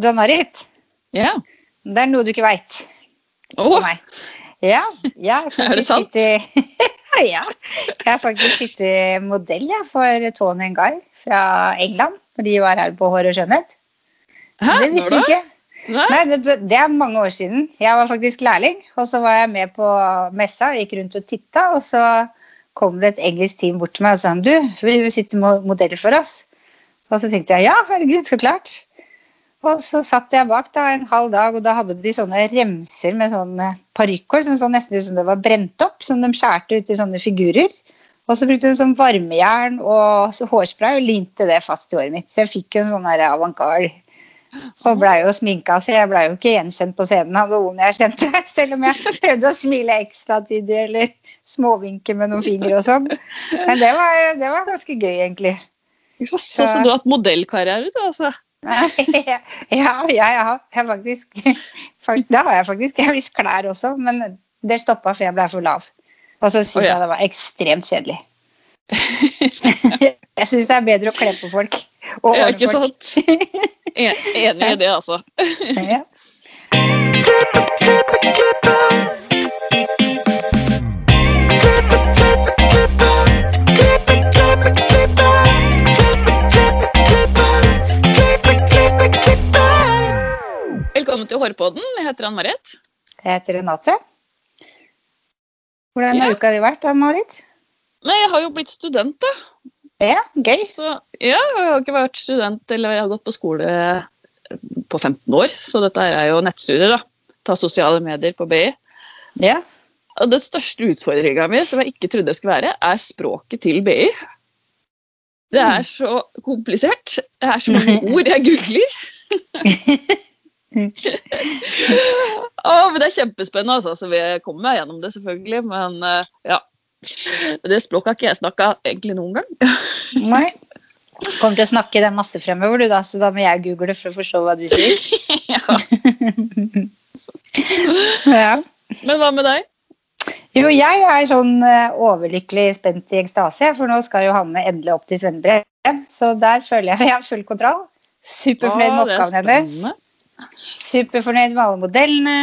Du Marit, Ja. det er noe du ikke veit Oh. meg. Ja, jeg Er det sant? Sitter, ja. Jeg har faktisk sittet modell ja, for Tony Guy fra England når de var her på Hår og skjønnhet. hæ? det visste du ikke. Nei? Nei, Det er mange år siden. Jeg var faktisk lærling, og så var jeg med på messa, og gikk rundt og titta, og så kom det et engelsk team bort til meg og sa du, vil du sitte modell for oss? Og så tenkte jeg ja, herregud, så klart. Og så satt jeg bak da en halv dag, og da hadde de sånne remser med sånne parykkhull som så nesten ut som det var brent opp, som de skjærte ut i sånne figurer. Og så brukte de sånn varmejern og så hårspray og limte det fast i håret mitt. Så jeg fikk jo en sånn avantgarde. Og blei jo sminka, så jeg blei jo ikke gjenkjent på scenen av noen jeg kjente. Selv om jeg prøvde å smile ekstra tidlig eller småvinke med noen fingre og sånn. Men det var, det var ganske gøy, egentlig. Så, så, så du har hatt modellkarriere, du, altså? Ja, ja, ja, jeg har jeg har faktisk Da har jeg faktisk. Jeg har visst klær også, men det stoppa for jeg ble for lav. Og så syns oh, ja. jeg det var ekstremt kjedelig. jeg syns det er bedre å kle på folk. Og Ja, ikke folk. sant? Enig i det, altså. Ja. Velkommen til Hårpodden. Jeg heter Ann Marit. Jeg heter Renate. Hvordan har Ja. uka di vært, Ann-Marit? Nei, jeg har jo blitt student, da. Ja, gøy. Så ja, jeg har ikke vært student, eller jeg har gått på skole på 15 år, så dette er jo nettstudier, da. Ta sosiale medier på BI. Ja. Og den største utfordringa mi, som jeg ikke trodde det skulle være, er språket til BI. Det er så komplisert. Det er så mange ord jeg googler. Å, men det er kjempespennende, altså. Så vi kommer meg gjennom det, selvfølgelig. Men uh, ja. Det språket har ikke jeg snakka egentlig noen gang. Nei. Kommer til å snakke det masse fremover, du da, så da må jeg google for å forstå hva du sier. ja. Ja. Men hva med deg? Jo, jeg er sånn eh, overlykkelig spent i ekstase, for nå skal Johanne endelig opp til svennebrev. Så der føler jeg vi har full kontroll. Superfornøyd med oppgaven hennes. Superfornøyd med alle modellene.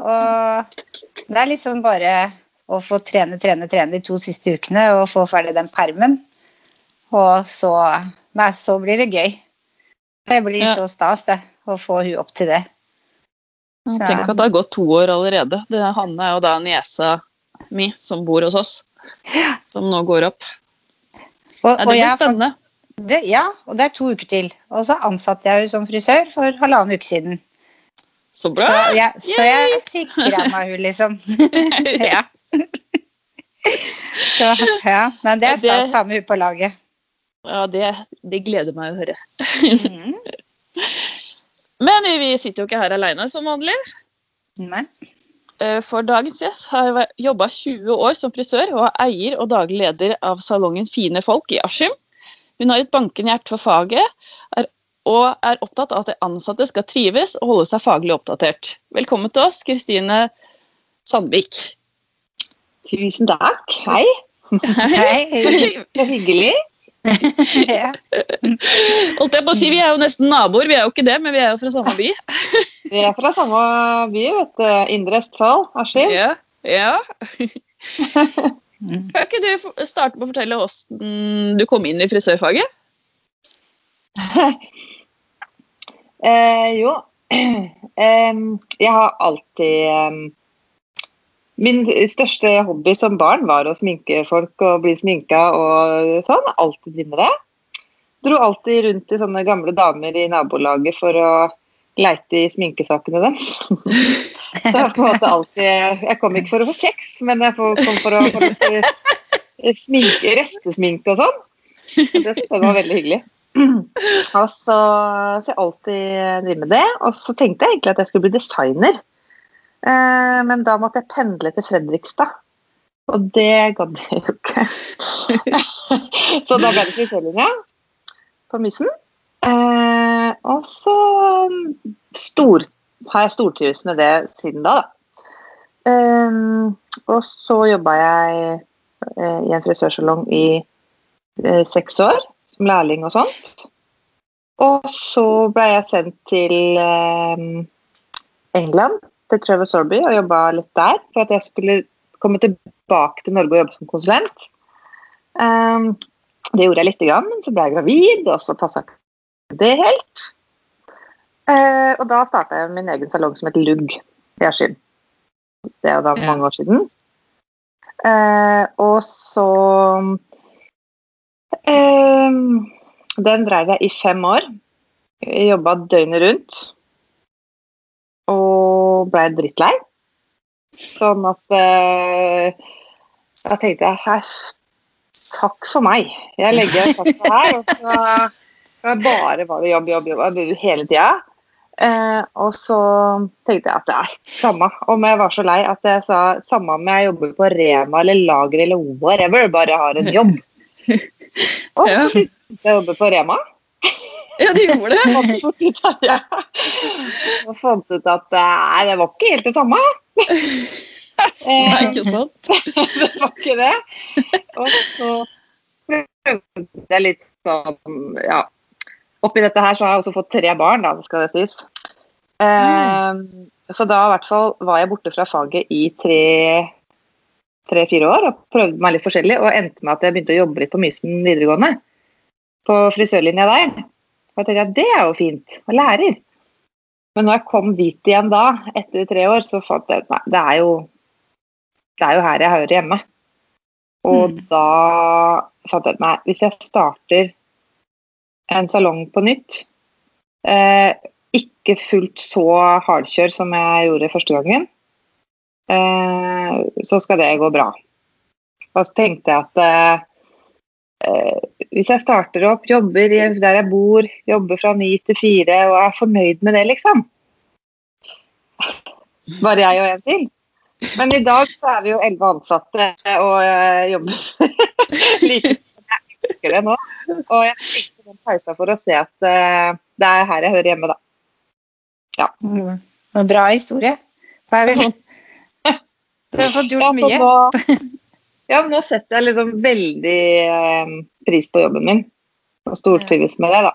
Og det er liksom bare å få trene, trene, trene de to siste ukene og få ferdig den permen. Og så Nei, så blir det gøy. Det blir Ja. så stas, det. Å få hun opp til det. Så- Tenk at det har gått to år allerede. Det er Hanne jo da niesa mi som bor hos oss, som nå går opp. Og, Ja, det blir spennende. Det, ja, og det er to uker til. Og så ansatte jeg henne som frisør for halvannen uke siden. Så Så bra! jeg, så jeg sikra meg hun, liksom. ja. Så ja, nei, det er stas å ha med hun på laget. Ja, det, det gleder meg å høre. Mhm. Men vi sitter jo ikke her alene som vanlig. Nei. Eh, For dagens gjest har jobba 20 år som frisør og er eier og daglig leder av salongen Fine folk i Askim. Hun har et bankende hjerte for faget er, og er opptatt av at de ansatte skal trives og holde seg faglig oppdatert. Velkommen til oss, Kristine Sandvik. Tusen takk. Hei. Hei. Så hyggelig. Ja. Holdt jeg på å si, Vi er jo nesten naboer, vi er jo ikke det, men vi er jo fra samme by. Vi er fra samme by, vet du. Indre Østfold. Askim. Ja, ja. Mm. Kan ikke du starte med å fortelle hvordan du kom inn i frisørfaget? Eh, jo. Eh, jeg har alltid eh, Min største hobby som barn var å sminke folk og bli sminka og sånn. Alltid drive med det. Dro alltid rundt til sånne gamle damer i nabolaget for å leite i sminkesakene deres. Så jeg, på en måte alltid, jeg kom ikke for å få kjeks, men jeg kom for å få eh, sminke, restesminke og sånn. Det jeg var veldig hyggelig. Og så, så jeg alltid driver med det. Og så tenkte jeg egentlig at jeg skulle bli designer. Eh, men da måtte jeg pendle til Fredrikstad. Og det gadd jeg jo ikke. så da ble det frisørlinja på Mysen. Eh, og så stor, har jeg stortrives med det siden da, da. Um, og så jobba jeg uh, i en frisørsalong i uh, seks år, som lærling og sånt. Og så ble jeg sendt til eh, England, til Trevor Sorby, og jobba litt der. For at jeg skulle komme tilbake til Norge og jobbe som konsulent. Um, det gjorde jeg lite grann, men så ble jeg gravid, og så passa ikke det helt. Uh, og da starta jeg min egen salong som het Lugg i Askim. Det er da mange år siden. Eh, og så eh, Den dreiv jeg i fem år. Jobba døgnet rundt. Og blei drittlei. Sånn at uh, Da tenkte jeg takk for meg. Jeg legger takk for her. Og så bare var det jobb, jobb, jobb hele tida. Eh, og så tenkte jeg at det er samme om jeg var så lei at jeg sa samme om jeg jobber på Rema eller Lager eller whatever, bare har en jobb. Og så begynte jeg å jobbe på Rema. Ja, de gjorde det. Og fant ut at nei, det var ikke helt det samme. Nei, ikke sant? det var ikke det. Og så prøvde jeg litt sånn ja. Oppi dette her så har jeg også fått tre barn, da, skal det sies. Mm. så da i hvert fall var jeg borte fra faget i tre-fire år og prøvde meg litt forskjellig. Og endte med at jeg begynte å jobbe litt på Mysen videregående. På frisørlinja der. Og jeg tenkte at det er jo fint. Og lærer. Men når jeg kom dit igjen da, etter tre år, så fant jeg at nei, det er jo det er jo her jeg hører hjemme. Og mm. da fant jeg ut nei, Hvis jeg starter en salong på nytt, eh, ikke fullt så hardkjør som jeg gjorde første gangen, eh, så skal det gå bra. Og så tenkte jeg at eh, eh hvis jeg starter opp, jobber der jeg bor, jobber fra ni til fire og er fornøyd med det, liksom. Bare jeg og en til. Men i dag så er vi jo elleve ansatte og jobber. Like Elsker det nå. Og jeg tenkte den pausa for å se at uh, det er her jeg hører hjemme, da. Ja. Mm. Bra historie. Så jeg har fått gjort ja, mye. Nå, ja, nå setter jeg liksom veldig uh, pris på jobben min. Og stortrives med det, da.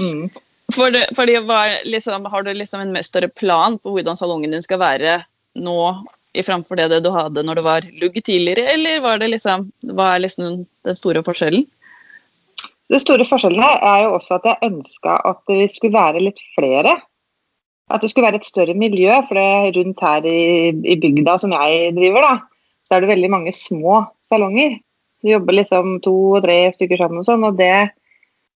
Mm. For det, for det var, liksom, har du liksom en større plan på hvordan salongen din skal være nå framfor det du hadde når det var lugg tidligere, eller var det liksom, hva er liksom den store forskjellen? Den store forskjellen er jo også at jeg ønska at vi skulle være litt flere. At det skulle være et større miljø. For det rundt her i, i bygda som jeg driver, da, så er det veldig mange små salonger. Vi jobber liksom to og tre stykker sammen og sånn. og det,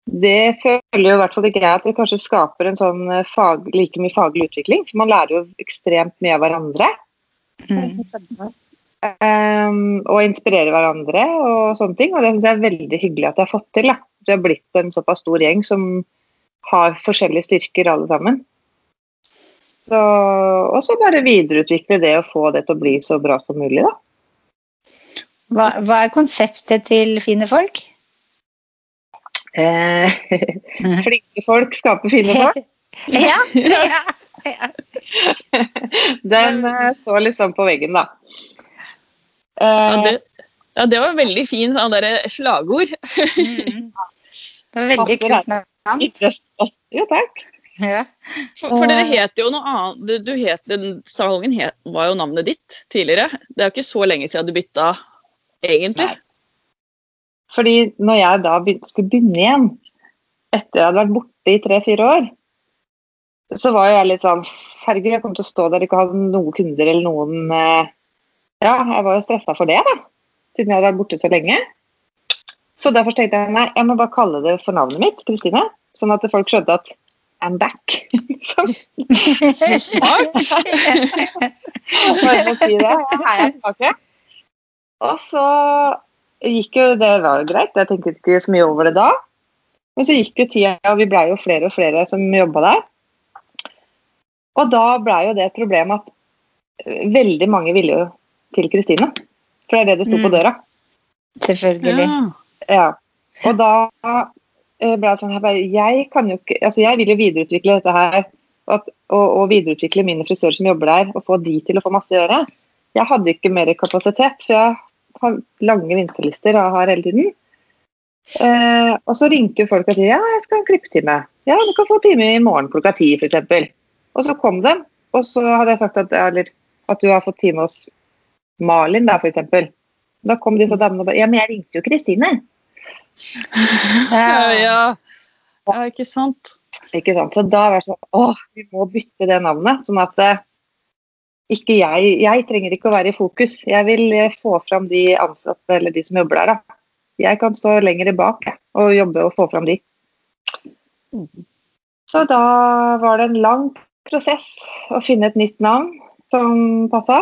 det føler jo i hvert fall ikke jeg at det kanskje skaper en sånn fag, like mye faglig utvikling. For man lærer jo ekstremt mye av hverandre. Mm. Um, og inspirere hverandre og sånne ting. Og det syns jeg er veldig hyggelig at jeg har fått til. Da. Så jeg har blitt en såpass stor gjeng som har forskjellige styrker alle sammen. Så, og så bare videreutvikle det og få det til å bli så bra som mulig, da. Hva, hva er konseptet til fine folk? Eh, flinke folk skaper fine folk. ja, ja. Den uh, står liksom på veggen, da. Uh, ja, det, ja, det, var veldig fin sånn der slagord. mm. Det var veldig kult navn. Jo, takk. Ja. For, for, dere het jo noe annet du het, den Salongen het, var jo navnet ditt tidligere. Det er jo ikke så lenge siden du bytta, egentlig. Nei. Fordi når jeg da skulle begynne igjen, etter jeg hadde vært borte i tre-fire år, så var jeg litt sånn Herregud, jeg kommer til å stå der og ikke ha noen kunder eller noen eh, Ja, jeg var jo stressa for det, da. Siden jeg hadde vært borte så lenge. Så derfor tenkte jeg nei, jeg må bare kalle det for navnet mitt, Kristine. Sånn at folk skjønte at I'm back. smart! bare å si det. Her er jeg tilbake. Og så gikk jo det var jo greit, jeg tenkte ikke så mye over det da. Men så gikk jo tida, og vi blei jo flere og flere som jobba der. Og da blei jo det et problem at eh, veldig mange ville jo til Kristine. For det er det det sto på mm. døra. Selvfølgelig. Ja. ja. Og da eh, ble det sånn jeg, bare, jeg kan jo ikke Altså, jeg vil jo videreutvikle dette her. Og, og, og, videreutvikle mine frisører som jobber der, og få de til å få masse å gjøre. Jeg hadde ikke mer kapasitet, for jeg har lange vinterlister og har hele tiden. Eh, og så ringte jo folk og sa ja, jeg skal ha en klippetime. Ja, du kan få time i morgen klokka ti, f.eks. Og så kom de, og så hadde jeg sagt at, eller, at du har fått time hos Malin, da, f.eks. Da kom disse damene og bare Ja, men jeg ringte jo Kristine. Ja, ja. ja, ikke sant? Ikke sant? Så da var det sånn Å, vi må bytte det navnet. Sånn at eh, ikke jeg Jeg trenger ikke å være i fokus. Jeg vil eh, få fram de ansatte eller de som jobber der. da. Jeg kan stå lenger bak og jobbe og få fram de. Så da var det en lang prosess å finne et nytt navn som passa.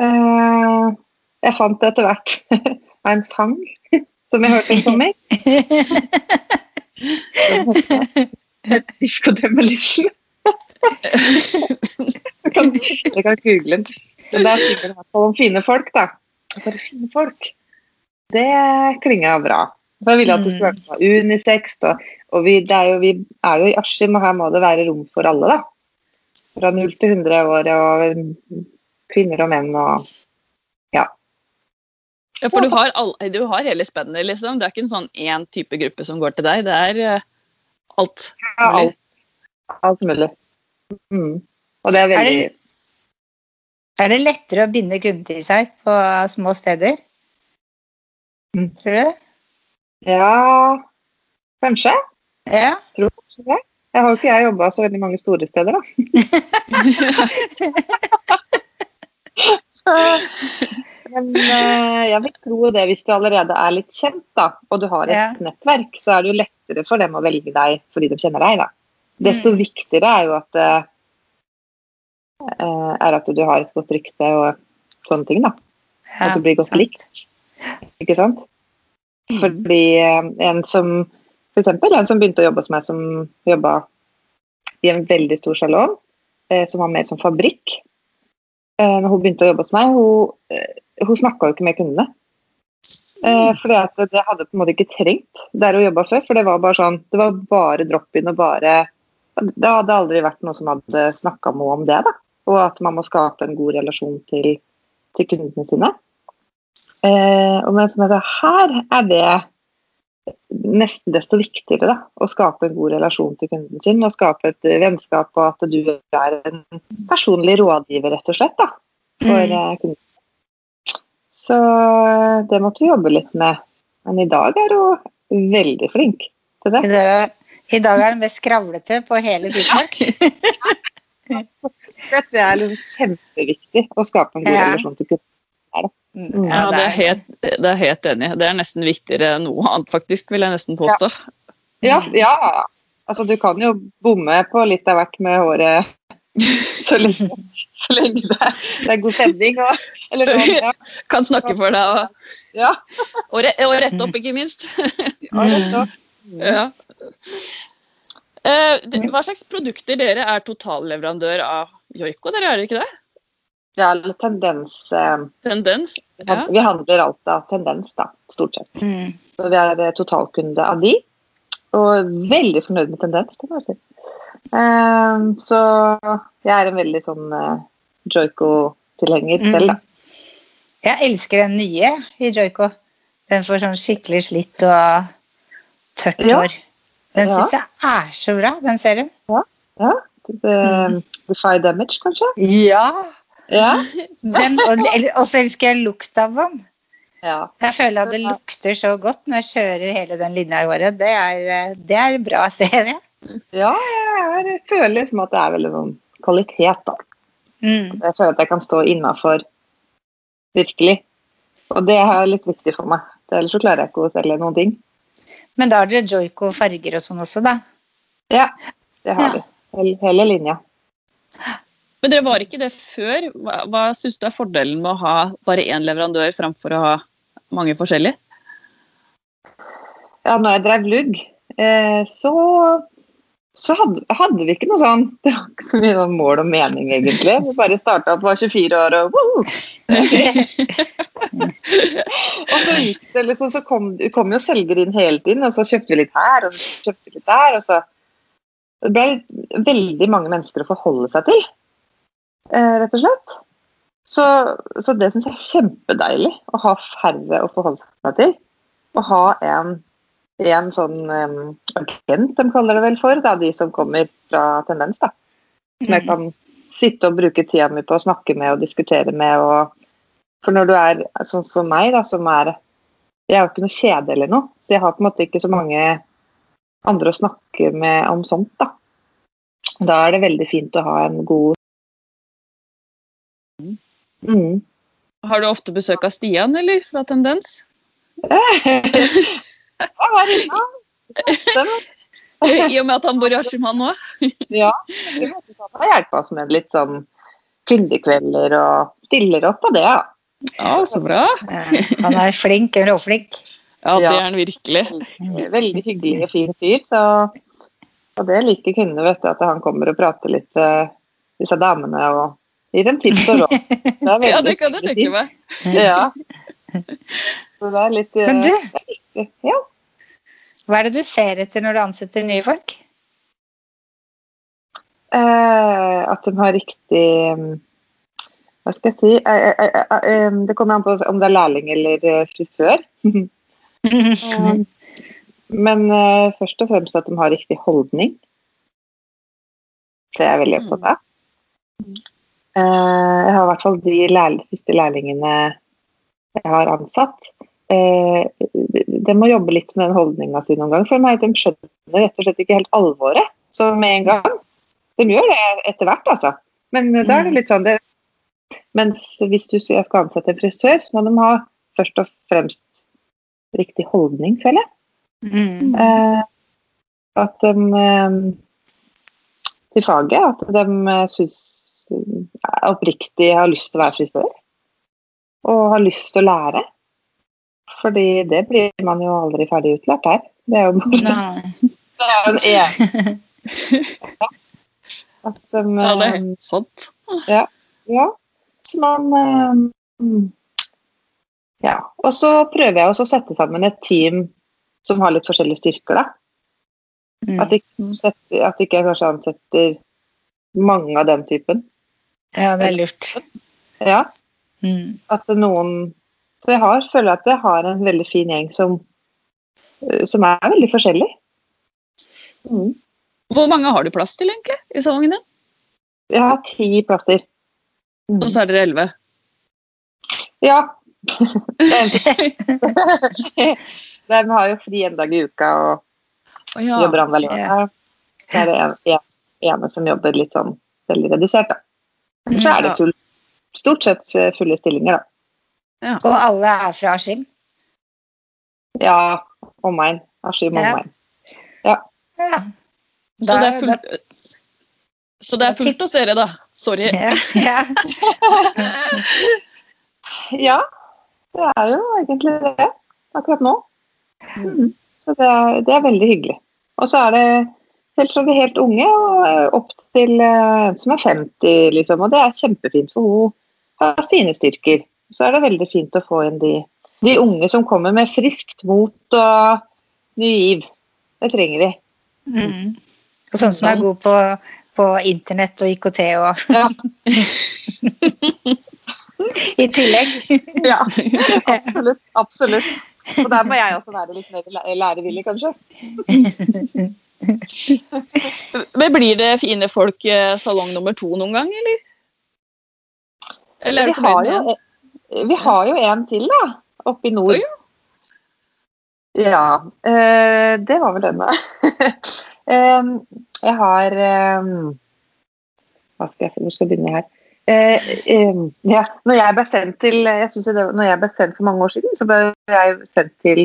Eh, jeg fant det etter hvert av en sang som jeg hørte en sommer. Disco Demolition. Jeg kan, jeg kan google den. Men der synger i hvert fall om fine folk, da. Bare fine folk. Det klinga bra. For jeg ville at det skulle være sånn unisex. Og, og vi, er jo, vi, er jo, i Askim, og her må det være rom for alle. da. Fra 0 til 100 år, og kvinner og menn og ja. Ja, For du har, all, du har hele spennet, liksom? Det er ikke en sånn én type gruppe som går til deg? Det er uh, alt mulig? Ja, alt, alt mulig. Mm. Og det er veldig er det, er det lettere å binde kunder til seg på små steder? Mm. Tror du det? Ja, kanskje. Ja. Tror kanskje det. Jeg har jo ikke jeg jobba så veldig mange store steder, da. Men uh, jeg vil tro det hvis du allerede er litt kjent da, og du har et Ja. nettverk, så er det jo lettere for dem å velge deg fordi de kjenner deg. da. Desto Mm. viktigere er jo at uh, er at du har et godt rykte og sånne ting. da. At du blir godt sant. likt. Ikke sant? Fordi eh, en som for eksempel, en som begynte å jobbe hos meg, som jobba i en veldig stor salong, eh, som var mer som fabrikk. Eh, når hun begynte å jobbe hos meg, hun, hun snakka jo ikke med kundene. Eh, fordi at det hadde på en måte ikke trengt der hun jobba før. For det var bare sånn, det var bare drop-in og bare Det hadde aldri vært noe som hadde snakka noe om det. da. Og at man må skape en god relasjon til, til kundene sine. Eh, og mens jeg sa, her er det nesten desto viktigere da, å skape en god relasjon til kunden sin. Og skape et vennskap og at du er en personlig rådgiver, rett og slett, da, for Mm. eh, kunden. Så eh, det måtte vi jobbe litt med. Men i dag er hun veldig flink til det. I dag, er den mest skravlete på hele Finnmark. Det tror jeg er liksom kjempeviktig å skape en god Ja. relasjon til kunden. Ja, det er helt, det er helt enig. Det er nesten viktigere enn noe annet, faktisk, vil jeg nesten påstå. Ja, ja. Altså, du kan jo bomme på litt av hvert med håret så lenge, så lenge det, er, det er god stemning. Og, eller ja. Kan snakke for deg og, Ja, og, re, og rette opp, ikke minst. ja. Ja. Eh, hva slags produkter dere er totalleverandør av Joiko, dere er det ikke det? Det eller tendens eh, Tendens? Ja. Vi handler alt av tendens, da, stort sett. Mm. Så vi er eh, totalkunde av de. Og veldig fornøyd med tendens, det må jeg si. Um, så jeg er en veldig sånn uh, Joico-tilhenger Mm. selv, da. Jeg elsker den nye i Joico. Den får sånn skikkelig slitt og tørt Ja. hår. Den Ja. syns jeg er så bra, den serien. Ja. Det, Defy Damage, kanskje? Ja! Ja. Den, og og så elsker jeg lukt av vann. ja. Jeg føler at det lukter så godt når jeg kjører hele den linja i året. Det er, det er en bra serie. Ja, jeg, jeg føler liksom at det er veldig sånn kvalitet, da. Mm. Jeg føler at jeg kan stå innafor virkelig. Og det er litt viktig for meg. Ellers så klarer jeg ikke å selge noen ting. Men da har dere joiko farger og sånn også, da. Ja, det har Ja. vi. Hele linja. Men dere var ikke det før. Hva, hva syns du er fordelen med å ha bare én leverandør framfor å ha mange forskjellige? Ja, når jeg drev lugg, eh, så, så hadde, hadde vi ikke noe sånn Det var ikke så mye sånn mål og mening, egentlig. Vi bare starta var 24 år og wow! Og så gikk liksom, så kom, kom jo selgere inn hele tiden, og så kjøpte vi litt her og så kjøpte vi litt der. og så Det ble veldig mange mennesker å forholde seg til, rett og slett. Så, så det syns jeg er kjempedeilig, å ha færre å forholde seg til. å ha en, en sånn um, agent, de kaller det vel for, da, de som kommer fra Tendens. da. Som jeg kan sitte og bruke tida mi på å snakke med og diskutere med. Og, for når du er sånn som meg, da, som er Jeg er jo ikke noe kjede eller noe, så jeg har på en måte ikke så mange andre å snakke med om sånt, da. Da er det veldig fint å ha en god mm. Har du ofte besøk av Stian, eller? Fra Tendens? Ja, hva er det? I og med at han bor i Askim, han òg? Ja, han hjelper oss med litt sånn kundekvelder og stiller opp på det. Ja. Ja, så bra. Eh, Han er flink, en råflink. Ja, det er han virkelig. Veldig hyggelig og fin fyr. Så, og det liker kundene, vet du, at han kommer og prater litt med disse damene og gir dem tips og råd. Ja, det kan jeg tenke meg. Ja. Så det er litt eh, Men du? det er viktig. Ja. Hva er det du ser etter når du ansetter nye folk? Eh, at de har riktig mm, Hva skal jeg si? Eh, eh, eh, eh, det kommer an på om det er lærling eller frisør. Men eh, først og fremst at de har riktig holdning. Det er jeg veldig opptatt av. Eh, jeg har i hvert fall de lærl siste lærlingene jeg har ansatt. Eh, de, må jobbe litt med den holdninga si noen ganger, for de, skjønner rett og slett ikke helt alvoret. Så med en gang. De gjør det etter hvert, altså. Men da er det litt sånn det, Mens hvis du skal ansette en frisør, så må de ha først og fremst riktig holdning, føler jeg. Mm. Eh, at de eh, til faget at de syns oppriktig har lyst til å være frisør. Og har lyst til å lære. Fordi det blir man jo aldri ferdig utlært her. Det er jo bare det er jo en en. At um, Ja, det er sant. ja, så man mm. Ja. Og så prøver jeg også å sette sammen et team som har litt forskjellige styrker, da. Mm. At ikke, at jeg kanskje ansetter mange av den typen. Ja, det er lurt. Ja, Mm. at noen Så jeg har, føler at jeg har en veldig fin gjeng som, eh, som er veldig forskjellig. Mm. Hvor mange har du plass til, egentlig, i salongen din? Jeg har ti plasser. Mm. Og så er dere elleve. Ja. De har jo fri en dag i uka og oh, ja. jobber annenhver lørdag. Så er det en, en, ene som jobber litt sånn veldig redusert, da. Men så er det full, stort sett fulle stillinger, da. Og alle er fra Askim? Ja, omegn. Askim Ja. omegn. Ja. Så det er fullt, så det er fullt hos dere, da. Sorry. Ja, ja. Ja, det er jo egentlig det akkurat nå. Mm. Så det er, det er veldig hyggelig. Og så er det helt fra de helt unge og opp til eh, en som er 50, liksom. Og det er kjempefint, for hun har sine styrker. Så er det veldig fint å få inn de, de unge som kommer med friskt mot og ny giv. Det trenger vi. Mm. Og sånn som er god på, på internett og IKT og Ja. i tillegg. Ja, absolutt. absolutt. Og der må jeg også være litt mer læ- lærevillig, kanskje. Men blir det fine folk eh, salong nummer to noen gang, eller? Eller er Vi har, jo, vi har jo en til, da. Oppe i nord. Oi, ja. Ja, eh, det var vel denne. Jeg har em, Hva skal jeg hvor skal jeg begynne her? Eh, em, ja, når jeg ble sendt til jeg synes det, når jeg ble sendt for mange år siden, så ble jeg sendt til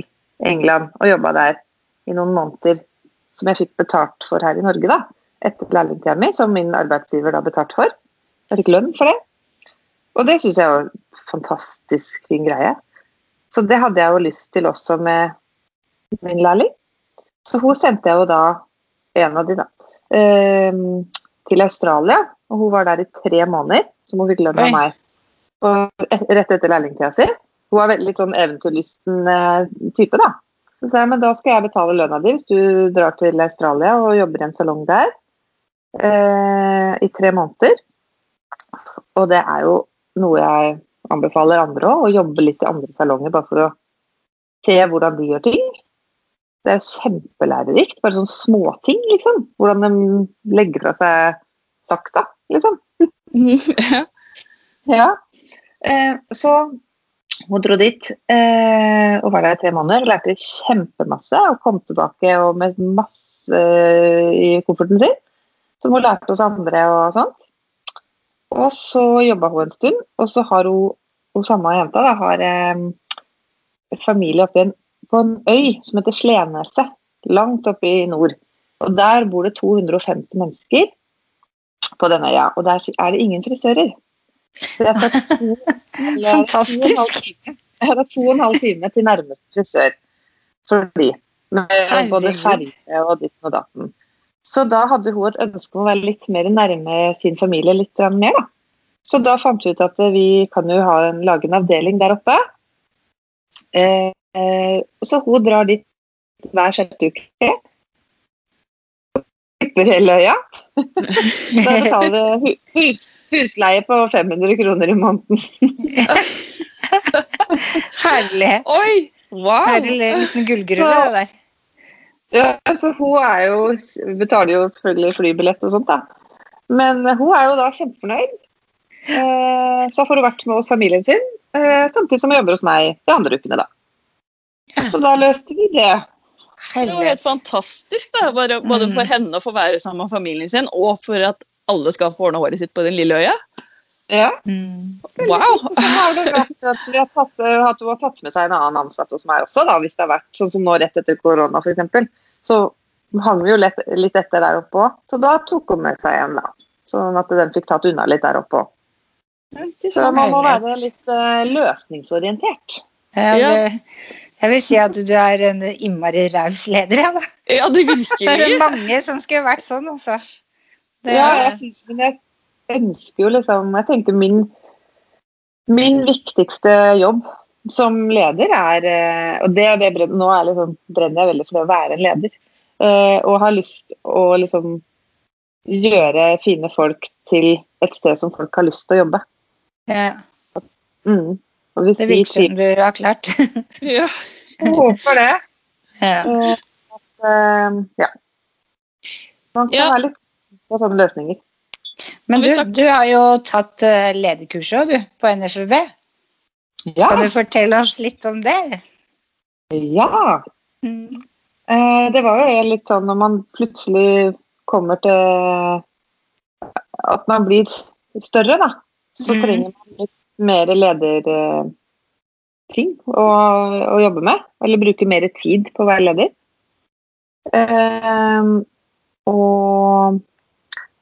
England og jobba der i noen måneder som jeg fikk betalt for her i Norge, da. Etter lærlingtida mi, som min arbeidsgiver da betalte for. Jeg fikk lønn for det. Og det syns jeg var en fantastisk fin greie. Så det hadde jeg jo lyst til også med min lærling. Så hun sendte jeg jo da, en av de da, ehm, til Australia. Og hun var der i tre måneder, som hun fikk lønn av meg. Og rett etter lærlingtida si. Hun var veldig litt sånn eventyrlysten eh, type, da. Så sa jeg, men da skal jeg betale lønna di hvis du drar til Australia og jobber i en salong der eh, i tre måneder. Og det er jo noe jeg anbefaler andre òg, å jobbe litt i andre salonger bare for å se hvordan de gjør ting. Det er kjempelærerikt. Bare sånne småting, liksom. Hvordan de legger fra seg saksa, liksom. Ja. Ja. Eh, så hun dro dit eh, og var der i tre måneder lærte kjempemasse. Og kom tilbake og med masse i kofferten sin, som hun lærte hos andre og sånt. Og så jobba hun en stund, og så har hun, hun samme jenta da, har eh, familie oppe på en øy som heter Sleneset, langt oppe i nord. Og Der bor det 250 mennesker på denne øya, og der er det ingen frisører. Så jeg tar to, Fantastisk. jeg hadde to og en halv time til nærmeste frisør for de. Med både ferge og ditten og datten. Så da hadde hun et ønske om å være litt mer nærme sin familie litt mer. da. Så da fant vi ut at vi kan jo ha en, lage en avdeling der oppe. Eh, eh, så hun drar dit hver sjette uke. Klipper hele øya. Da betaler hun hus, husleie på 500 kroner i måneden. Herlighet. Oi! Wow! Herlig liten gullgrulle, det der. Ja, altså hun er jo, betaler jo selvfølgelig flybillett og sånt, da. Men hun er jo da kjempefornøyd. Eh, så får hun vært med hos familien sin, eh, samtidig som hun jobber hos meg de andre ukene, da. Så da løste vi det. Det var helt fantastisk, da. Bare, både for henne å få være sammen med familien sin, og for at alle skal få ordna håret sitt på den lille øya. Ja. Mm. Wow! Så har det vært at, vi har tatt, at hun har tatt med seg en annen ansatt hos meg også, da, hvis det har vært sånn som nå rett etter korona f.eks. Så hang vi jo litt, litt etter der oppe òg. Så da tok hun med seg en, da. Sånn at den fikk tatt unna litt der oppe òg. Så man må være litt uh, løsningsorientert. Ja, det, jeg vil si at du er en innmari raus leder, ja, da. Ja, det Det er mange som skulle vært sånn, altså. Det, Ja, jeg synes, men jeg ønsker jo liksom Jeg tenker min, min viktigste jobb som leder er eh, Og det, det brenner, nå er liksom, brenner jeg veldig for det å være en leder. eh, og har lyst å liksom gjøre fine folk til et sted som folk har lyst til å jobbe. ja, Mm. Og hvis det vi virker som du har klart. Ja. håper det ja. eh, at, Ja. Man kan Ja. være litt på sånne løsninger. Men du, du har jo tatt uh, lederkurset òg, du, på NFUB. Ja. Kan du fortelle oss litt om det? ja. Mm. Eh, det var jo litt sånn når man plutselig kommer til at man blir større, da. Så mm. trenger man litt mer lederting å, å jobbe med. Eller bruke mer tid på å være leder. Eh, og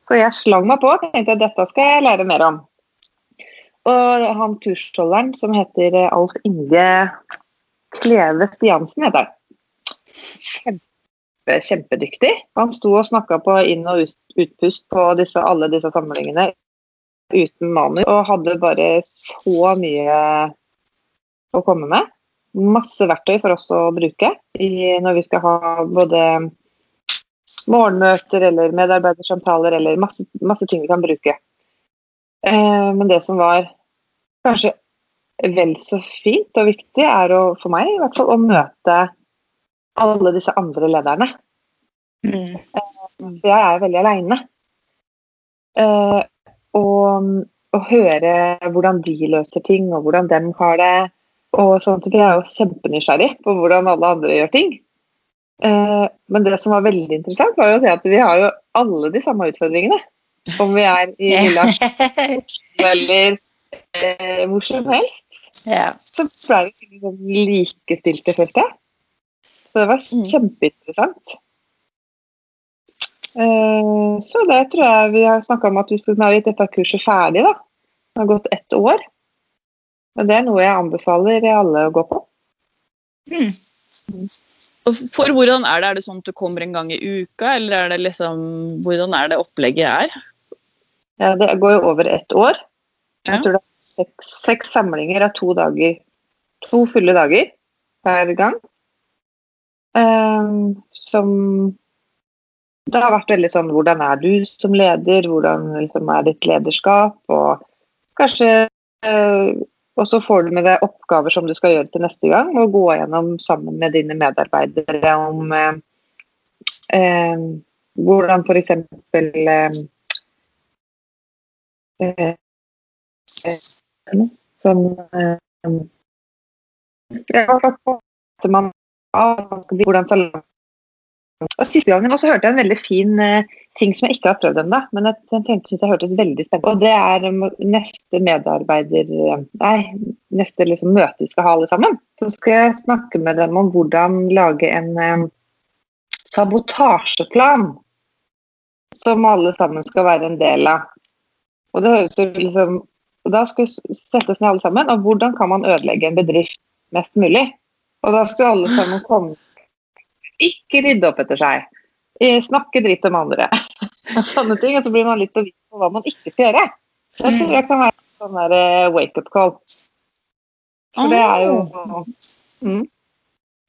så jeg slang meg på og tenkte at dette skal jeg lære mer om. Og han kursholderen som heter Alf Inge Kleve Stiansen, heter han. Kjempe, kjempedyktig. Han sto og snakka på inn- og utpust på disse, alle disse samlingene uten manus, og hadde bare så mye å komme med. Masse verktøy for oss å bruke når vi skal ha både morgenmøter eller medarbeidersamtaler eller masse, masse ting vi kan bruke. Eh, men det som var kanskje vel så fint og viktig, er å, for meg i hvert fall å møte alle disse andre lederne. Mm. For jeg er veldig aleine. Eh, og, å høre hvordan de løser ting, og hvordan de har det. Og sånt, for jeg er jo kjempenysgjerrig på hvordan alle andre gjør ting. Eh, men det som var veldig interessant, var jo å se at vi har jo alle de samme utfordringene. Om vi er i Lilla eller eh, hvor som helst. ja. Så ble det ikke sånn likestilte, følte jeg. Så det var Mm. kjempeinteressant. Eh, så det tror jeg vi har snakka om at vi skal ha gitt dette kurset ferdig. da. Det har gått ett år. Og det er noe jeg anbefaler alle å gå på. Mm. For hvordan er det? Er det sånn at du kommer en gang i uka, eller er det liksom Hvordan er det opplegget er? Ja, det går jo over ett år. Jeg tror det er seks, seks samlinger av to dager. To fulle dager hver gang. Um, som Det har vært veldig sånn Hvordan er du som leder? Hvordan liksom, er ditt lederskap? Og kanskje eh, Og så får du med deg oppgaver som du skal gjøre til neste gang, og gå gjennom sammen med dine medarbeidere om eh, eh, hvordan f.eks. Eh, eh, eh, eh, hvordan og Siste gangen også hørte jeg en veldig fin eh, ting som jeg ikke har prøvd ennå, men jeg, tenkte synes jeg hørtes veldig spennende Og det er um, neste medarbeider Nei, neste liksom, møte vi skal ha alle sammen. Så skal jeg snakke med dem om hvordan lage en eh, sabotasjeplan som alle sammen skal være en del av. Og det høres jo liksom og Da skal vi settes ned alle sammen, og hvordan kan man ødelegge en bedrift mest mulig? Og da skulle alle sammen komme ikke rydde opp etter seg. Snakke dritt om andre. Sånne ting. Og så blir man litt bevisst på hva man ikke skal gjøre. Det tror jeg kan være en sånn der eh, wake-up call. For det er jo mm.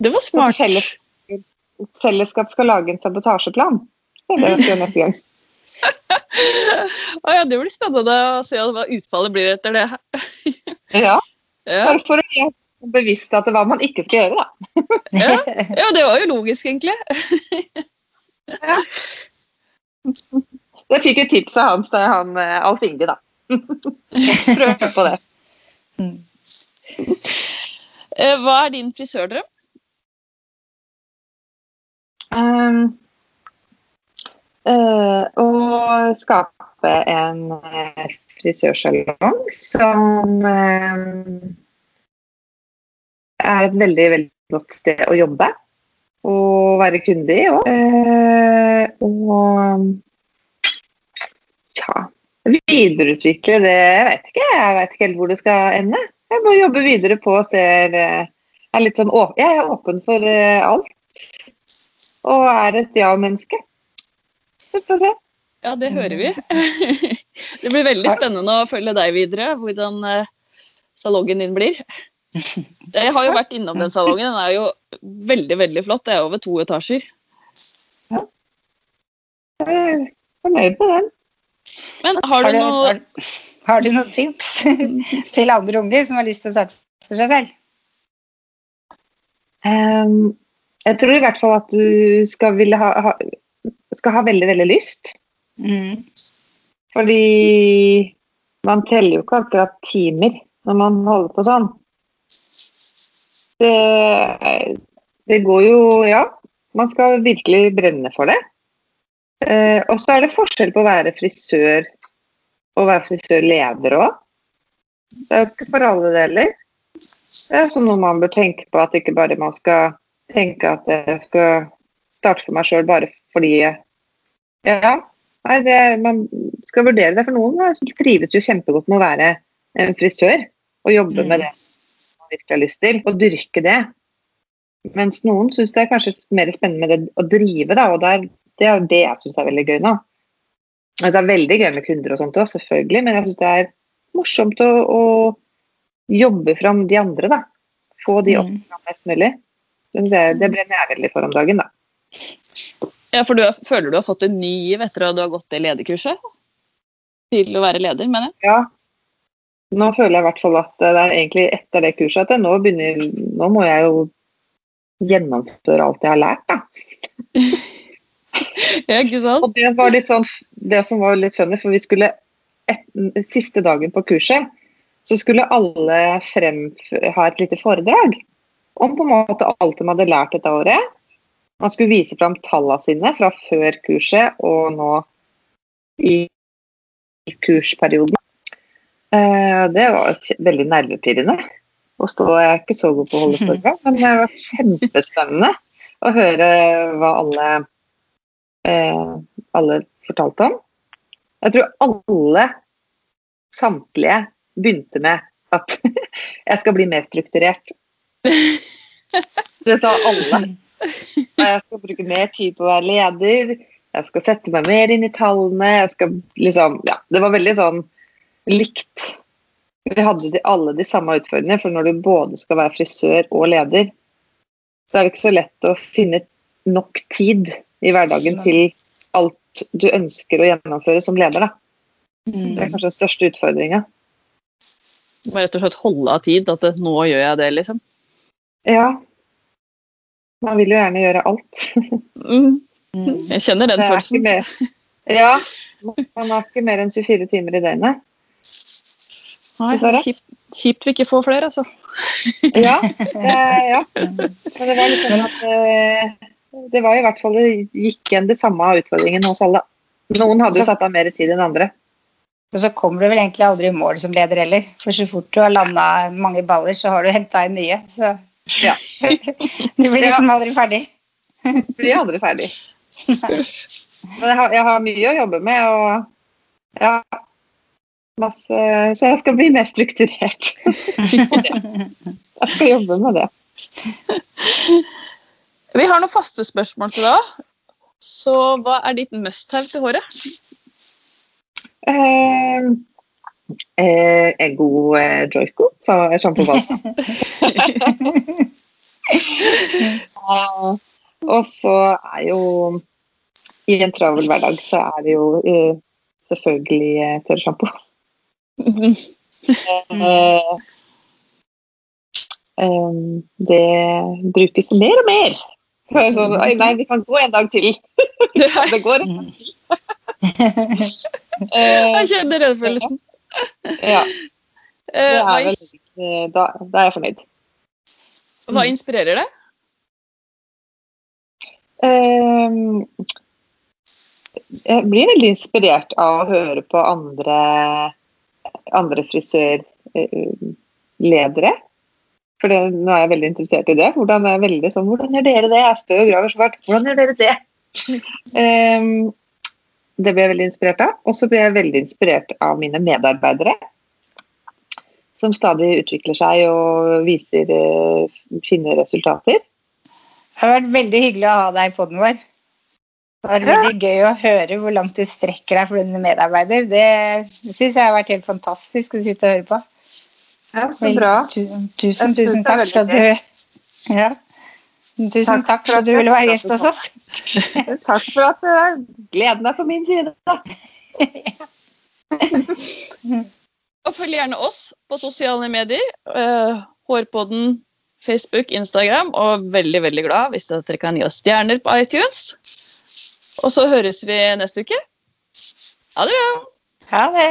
Det var smart. Felles, fellesskap skal lage en sabotasjeplan. Det er det vi skal gjøre neste gang. oh, ja, det blir spennende å se hva utfallet blir etter det. ja. ja. For å være bevisst at det var man ikke skal gjøre, da. ja. ja, det var jo logisk, egentlig. Ja. Jeg fikk et tips av hans, han eh, Alf Inge, da. Prøv på det. Eh, hva er din frisørdrøm? Um, uh, å skape en frisørsalong som um, er et veldig, veldig godt sted å jobbe og være kunde i òg. Eh, og ja, videreutvikle det Jeg vet ikke jeg vet ikke helt hvor det skal ende. Jeg må jobbe videre på og ser eh, er litt sånn, Jeg er åpen for eh, alt. Og er et ja-menneske. Vi får se. Ja, det hører vi. Det blir veldig spennende å følge deg videre, hvordan eh, salongen din blir. Jeg har jo vært innom den salongen. Den er jo veldig veldig flott. Det er over to etasjer. Ja. Jeg er fornøyd med den. Men har du, har du noe har, har, du noen tips til andre unger som har lyst til å starte for seg selv? Um, jeg tror i hvert fall at du skal, ha, ha, skal ha veldig, veldig lyst. Mm. Fordi man teller jo ikke akkurat timer når man holder på sånn. Det, det går jo Ja, man skal virkelig brenne for det. Eh, og så er det forskjell på å være frisør og være frisørleder òg. Det er jo ikke for alle deler. Det er sånn noe man bør tenke på, at ikke bare man skal tenke at jeg skal starte for meg sjøl bare fordi Ja, nei, det, man skal vurdere det. For noen trives jo kjempegodt med å være en frisør og jobbe med det virkelig har lyst til, og dyrke det. Mens noen syns det er kanskje mer spennende med det å drive, da, og der, det er det jeg syns er veldig gøy nå. Altså, det er veldig gøy med kunder og sånt òg, selvfølgelig, men jeg syns det er morsomt å, å, jobbe fram de andre, da. Få de opp fram mest mulig. Det, det brenner jeg veldig for om dagen, da. Ja, for du føler du har fått en ny giv etter at du har gått det lederkurset? Til å være leder, mener jeg? Ja, nå føler jeg i hvert fall at det er egentlig etter det kurset at nå, begynner, nå må jeg jo gjennomføre alt jeg har lært, da. ja, ikke sant? Og det var litt sånn, det som var litt funny, for vi skulle et, Siste dagen på kurset så skulle alle frem, ha et lite foredrag om på en måte alt de hadde lært dette året. Man skulle vise fram tallene sine fra før kurset og nå i kursperioden. Eh, det var veldig nervepirrende å stå. Jeg er ikke så god på å holde foredrag, men det var kjempespennende å høre hva alle, eh, alle fortalte om. Jeg tror alle, samtlige, begynte med at jeg skal bli mer strukturert. Det sa alle. Jeg skal bruke mer tid på å være leder. Jeg skal sette meg mer inn i tallene. Jeg skal liksom, ja, det var veldig sånn likt. Vi hadde de, alle de samme utfordringene, for når du både skal være frisør og leder, så er det ikke så lett å finne nok tid i hverdagen til alt du ønsker å gjennomføre som leder. Da. Det er kanskje den største utfordringa. Må rett og slett holde av tid. At det, nå gjør jeg det, liksom. Ja. Man vil jo gjerne gjøre alt. Mm. Mm. Jeg kjenner den følelsen. mer, ja, man har ikke mer enn 24 timer i døgnet. Nei, kjipt, kjipt vi ikke får flere, altså. Ja, det, ja. men det var litt sånn at eh, det var i hvert fall det gikk igjen det samme utfordringen hos alle. Noen hadde jo satt av mer tid enn andre. Og så kommer du vel egentlig aldri i mål som leder heller. For så fort du har landa mange baller, så har du henta inn nye. Så Ja. du blir liksom aldri ferdig. du Blir aldri ferdig. Men jeg har, jeg har mye å jobbe med, og ja masse, Så jeg skal bli mer strukturert. Jeg skal jobbe med det. Vi har noen faste spørsmål til deg. Så hva er ditt must-have til håret? Eh, eh, en god eh, joiko, sa. Eh, og så er jo I en travel hverdag så er det jo eh, selvfølgelig eh, tørrsjampo. Eh, eh, det brukes mer og mer. Er Sånn, Oi, nei, vi kan gå en dag til. det går en dag til. Jeg kjenner den følelsen. ja, Eh, det er vel, da, da er jeg fornøyd. hva inspirerer deg? Ehm, jeg blir veldig inspirert av å høre på andre, andre frisørledere. For det, nå er jeg veldig interessert i det. Hvordan, er veldig sånn, hvordan gjør dere det? Jeg spør og graver fælt. Hvordan gjør dere det? Um, det ble jeg veldig inspirert av. Og så ble jeg veldig inspirert av mine medarbeidere. Som stadig utvikler seg og viser uh, fine resultater. Det har vært veldig hyggelig å ha deg på den vår. Det var veldig gøy å høre hvor langt du strekker deg for denne medarbeider. Det syns jeg har vært helt fantastisk å sitte og høre på. Ja, så bra. Tu- Tusen, tusen takk for at du ja. Tusen Takk takk for at du ville være gjest hos oss. Takk for at uh, gleden er på min side. Og følg gjerne oss på sosiale medier. eh, Hårpodden, Facebook, Instagram. Og veldig veldig glad hvis dere kan gi oss stjerner på iTunes. Og så høres vi neste uke. Ha det bra! Ha det.